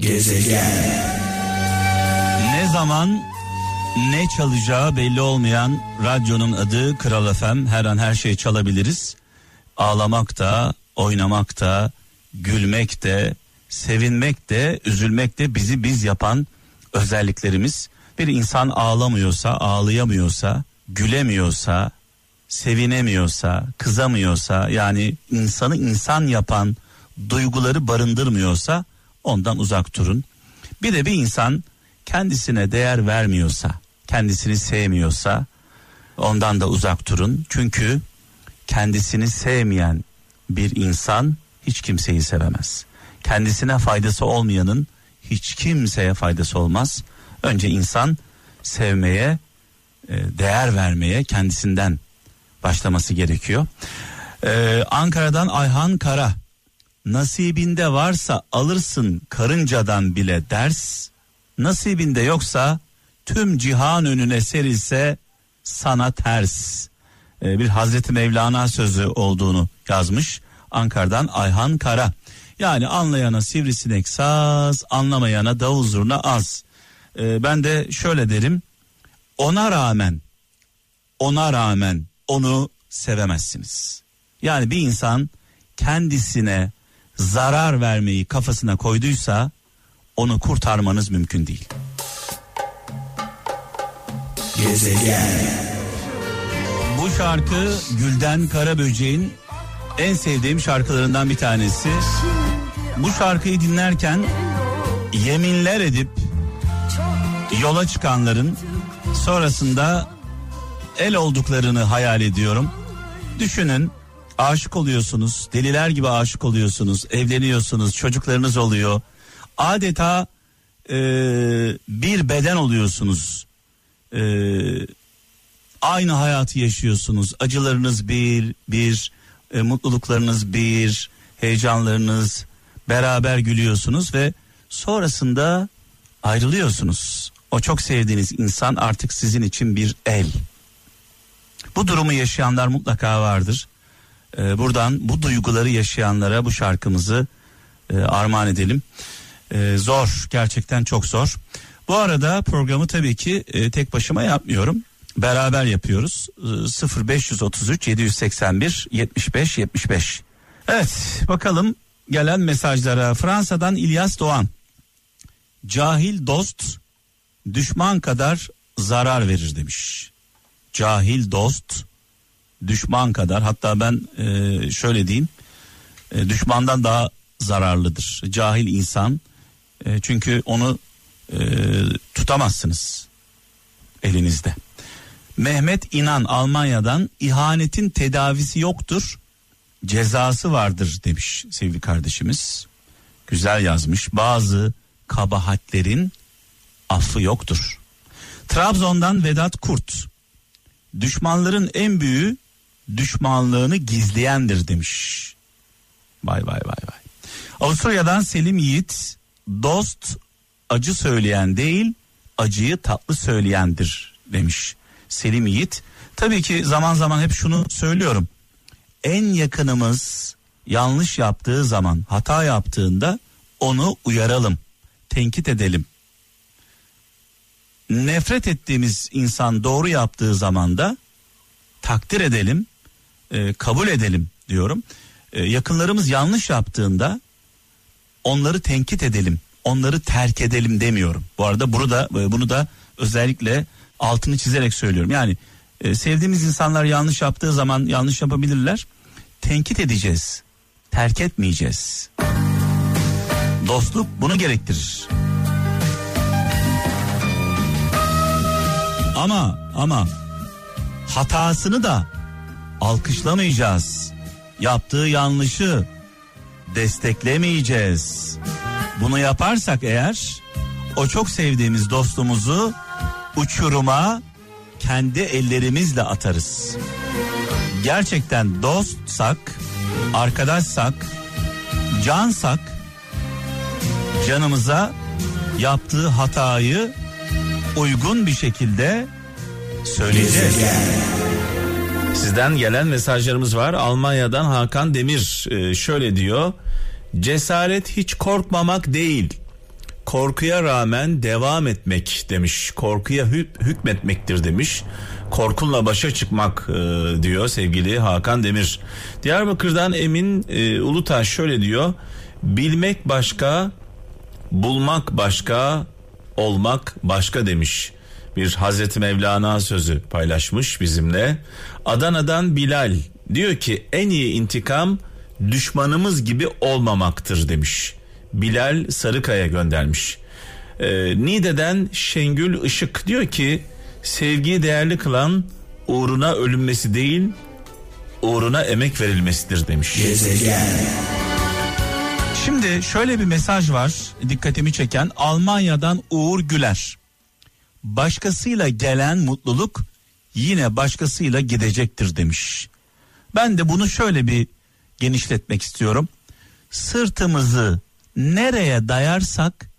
Gezegen. Ne zaman ne çalacağı belli olmayan radyonun adı Kral FM. Her an her şey çalabiliriz. Ağlamak da, oynamak da, gülmek de, sevinmek de, üzülmek de bizi biz yapan özelliklerimiz. Bir insan ağlamıyorsa, ağlayamıyorsa, gülemiyorsa, sevinemiyorsa, kızamıyorsa yani insanı insan yapan duyguları barındırmıyorsa ondan uzak durun. Bir de bir insan kendisine değer vermiyorsa, kendisini sevmiyorsa ondan da uzak durun. Çünkü kendisini sevmeyen bir insan hiç kimseyi sevemez. Kendisine faydası olmayanın hiç kimseye faydası olmaz. Önce insan sevmeye, e, değer vermeye kendisinden başlaması gerekiyor. Ee, Ankara'dan Ayhan Kara nasibinde varsa alırsın karıncadan bile ders. Nasibinde yoksa tüm cihan önüne serilse sana ters. Ee, bir Hazreti Mevlana sözü olduğunu yazmış Ankara'dan Ayhan Kara. Yani anlayana sivrisinek saz anlamayana davul zurna az. Ee, ben de şöyle derim ona rağmen ona rağmen onu sevemezsiniz. Yani bir insan kendisine zarar vermeyi kafasına koyduysa onu kurtarmanız mümkün değil. Gezegen. Bu şarkı Gülden Karaböcek'in en sevdiğim şarkılarından bir tanesi. Bu şarkıyı dinlerken yeminler edip yola çıkanların sonrasında el olduklarını hayal ediyorum. Düşünün aşık oluyorsunuz deliler gibi aşık oluyorsunuz evleniyorsunuz çocuklarınız oluyor. Adeta e, bir beden oluyorsunuz. E, aynı hayatı yaşıyorsunuz. Acılarınız bir bir e, mutluluklarınız bir heyecanlarınız beraber gülüyorsunuz ve sonrasında ayrılıyorsunuz. O çok sevdiğiniz insan artık sizin için bir el. Bu durumu yaşayanlar mutlaka vardır. Ee, buradan bu duyguları yaşayanlara bu şarkımızı e, armağan edelim. Ee, zor, gerçekten çok zor. Bu arada programı tabii ki e, tek başıma yapmıyorum. Beraber yapıyoruz. Ee, 0533 781 75 75. Evet, bakalım gelen mesajlara. Fransa'dan İlyas Doğan. Cahil dost düşman kadar zarar verir demiş cahil dost düşman kadar hatta ben e, şöyle diyeyim e, düşmandan daha zararlıdır cahil insan e, çünkü onu e, tutamazsınız elinizde. Mehmet İnan Almanya'dan ihanetin tedavisi yoktur cezası vardır demiş sevgili kardeşimiz. Güzel yazmış bazı kabahatlerin affı yoktur. Trabzon'dan Vedat Kurt düşmanların en büyüğü düşmanlığını gizleyendir demiş. Vay vay vay vay. Avusturya'dan Selim Yiğit dost acı söyleyen değil acıyı tatlı söyleyendir demiş Selim Yiğit. Tabii ki zaman zaman hep şunu söylüyorum. En yakınımız yanlış yaptığı zaman hata yaptığında onu uyaralım, tenkit edelim nefret ettiğimiz insan doğru yaptığı zaman da takdir edelim, e, kabul edelim diyorum. E, yakınlarımız yanlış yaptığında onları tenkit edelim, onları terk edelim demiyorum. Bu arada bunu da e, bunu da özellikle altını çizerek söylüyorum. Yani e, sevdiğimiz insanlar yanlış yaptığı zaman yanlış yapabilirler. Tenkit edeceğiz, terk etmeyeceğiz. Dostluk bunu gerektirir. Ama ama hatasını da alkışlamayacağız. Yaptığı yanlışı desteklemeyeceğiz. Bunu yaparsak eğer o çok sevdiğimiz dostumuzu uçuruma kendi ellerimizle atarız. Gerçekten dostsak, arkadaşsak, cansak canımıza yaptığı hatayı uygun bir şekilde söyleyeceğiz. Sizden gelen mesajlarımız var. Almanya'dan Hakan Demir e, şöyle diyor. Cesaret hiç korkmamak değil. korkuya rağmen devam etmek demiş. Korkuya hük- hükmetmektir demiş. Korkunla başa çıkmak e, diyor sevgili Hakan Demir. Diyarbakır'dan Emin e, Ulutaş şöyle diyor. Bilmek başka, bulmak başka, olmak başka demiş. Bir Hazreti Mevlana sözü paylaşmış bizimle. Adana'dan Bilal diyor ki en iyi intikam düşmanımız gibi olmamaktır demiş. Bilal Sarıkaya göndermiş. Ee, Nide'den Şengül Işık diyor ki sevgiyi değerli kılan uğruna ölünmesi değil uğruna emek verilmesidir demiş. Şimdi şöyle bir mesaj var dikkatimi çeken Almanya'dan Uğur Güler. Başkasıyla gelen mutluluk yine başkasıyla gidecektir demiş. Ben de bunu şöyle bir genişletmek istiyorum. Sırtımızı nereye dayarsak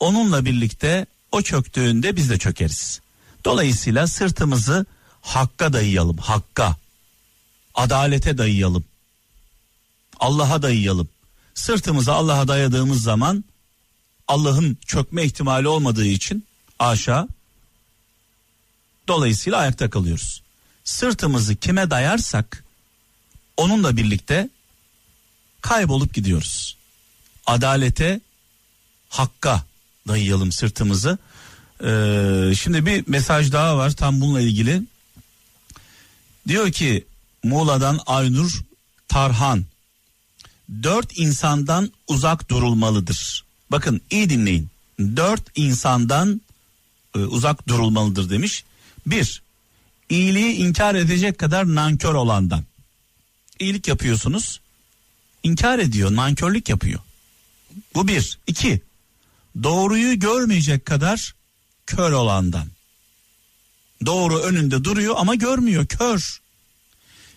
onunla birlikte o çöktüğünde biz de çökeriz. Dolayısıyla sırtımızı hakka dayayalım, hakka. Adalete dayayalım. Allah'a dayayalım. Sırtımızı Allah'a dayadığımız zaman Allah'ın çökme ihtimali olmadığı için aşağı dolayısıyla ayakta kalıyoruz. Sırtımızı kime dayarsak onunla birlikte kaybolup gidiyoruz. Adalete, hakka dayayalım sırtımızı. Ee, şimdi bir mesaj daha var tam bununla ilgili. Diyor ki Muğla'dan Aynur Tarhan. Dört insandan uzak durulmalıdır. Bakın iyi dinleyin. Dört insandan e, uzak durulmalıdır demiş. Bir, iyiliği inkar edecek kadar nankör olandan. İyilik yapıyorsunuz, inkar ediyor, nankörlük yapıyor. Bu bir. İki, doğruyu görmeyecek kadar kör olandan. Doğru önünde duruyor ama görmüyor, kör.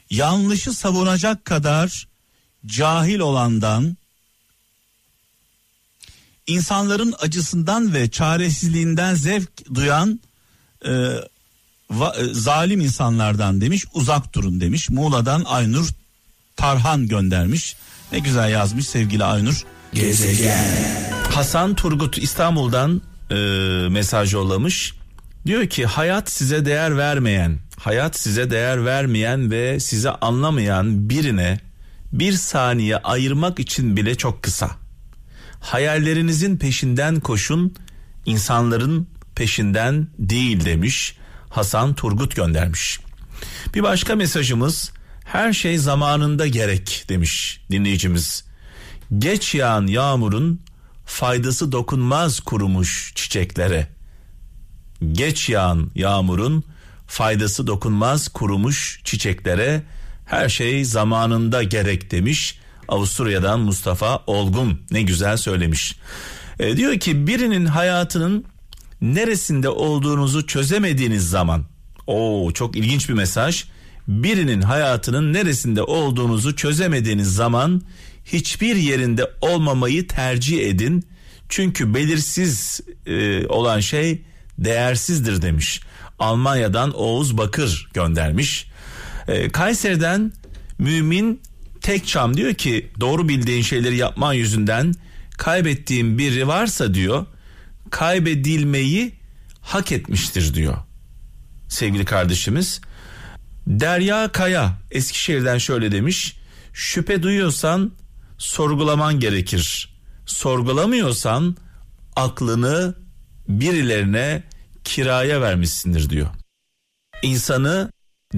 Yanlışı savunacak kadar cahil olandan, insanların acısından ve çaresizliğinden zevk duyan e, va, e, zalim insanlardan demiş uzak durun demiş. Muğla'dan Aynur Tarhan göndermiş. Ne güzel yazmış sevgili Aynur. Hasan Turgut İstanbul'dan e, mesaj yollamış. Diyor ki hayat size değer vermeyen, hayat size değer vermeyen ve size anlamayan birine bir saniye ayırmak için bile çok kısa. Hayallerinizin peşinden koşun, insanların peşinden değil demiş. Hasan Turgut göndermiş. Bir başka mesajımız her şey zamanında gerek demiş dinleyicimiz. Geç yağan yağmurun faydası dokunmaz kurumuş çiçeklere. Geç yağan yağmurun faydası dokunmaz kurumuş çiçeklere. Her şey zamanında gerek demiş. Avusturya'dan Mustafa Olgun ne güzel söylemiş. E, diyor ki birinin hayatının neresinde olduğunuzu çözemediğiniz zaman o çok ilginç bir mesaj. Birinin hayatının neresinde olduğunuzu çözemediğiniz zaman hiçbir yerinde olmamayı tercih edin. Çünkü belirsiz e, olan şey değersizdir demiş. Almanya'dan Oğuz Bakır göndermiş. E, Kayseri'den Mümin Tekçam diyor ki doğru bildiğin şeyleri yapman yüzünden kaybettiğin biri varsa diyor kaybedilmeyi hak etmiştir diyor. Sevgili kardeşimiz Derya Kaya Eskişehir'den şöyle demiş. Şüphe duyuyorsan sorgulaman gerekir. Sorgulamıyorsan aklını birilerine kiraya vermişsindir diyor. İnsanı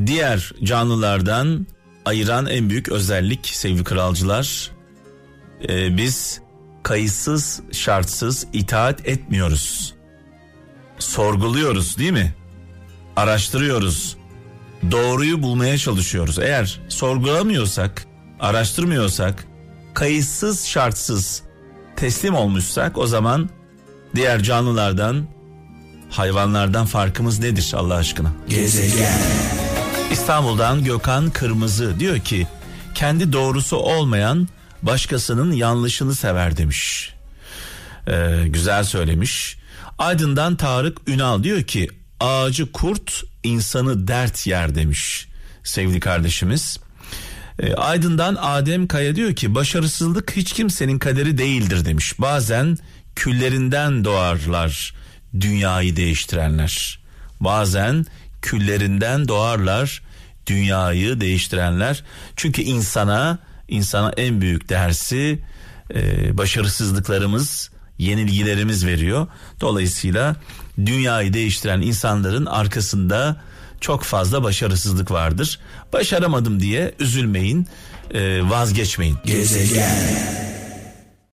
diğer canlılardan ayıran en büyük özellik sevgili kralcılar ee, biz kayıtsız şartsız itaat etmiyoruz. Sorguluyoruz değil mi? Araştırıyoruz. Doğruyu bulmaya çalışıyoruz. Eğer sorgulamıyorsak, araştırmıyorsak, kayıtsız şartsız teslim olmuşsak o zaman diğer canlılardan, hayvanlardan farkımız nedir Allah aşkına? Gezegen. İstanbul'dan Gökhan Kırmızı diyor ki kendi doğrusu olmayan başkasının yanlışını sever demiş. Ee, güzel söylemiş. Aydın'dan Tarık Ünal diyor ki ağacı kurt insanı dert yer demiş sevgili kardeşimiz. Ee, Aydın'dan Adem Kaya diyor ki başarısızlık hiç kimsenin kaderi değildir demiş. Bazen küllerinden doğarlar dünyayı değiştirenler. Bazen küllerinden doğarlar dünyayı değiştirenler. Çünkü insana insana en büyük dersi e, başarısızlıklarımız, yenilgilerimiz veriyor. Dolayısıyla dünyayı değiştiren insanların arkasında çok fazla başarısızlık vardır. Başaramadım diye üzülmeyin, e, vazgeçmeyin. Gezegen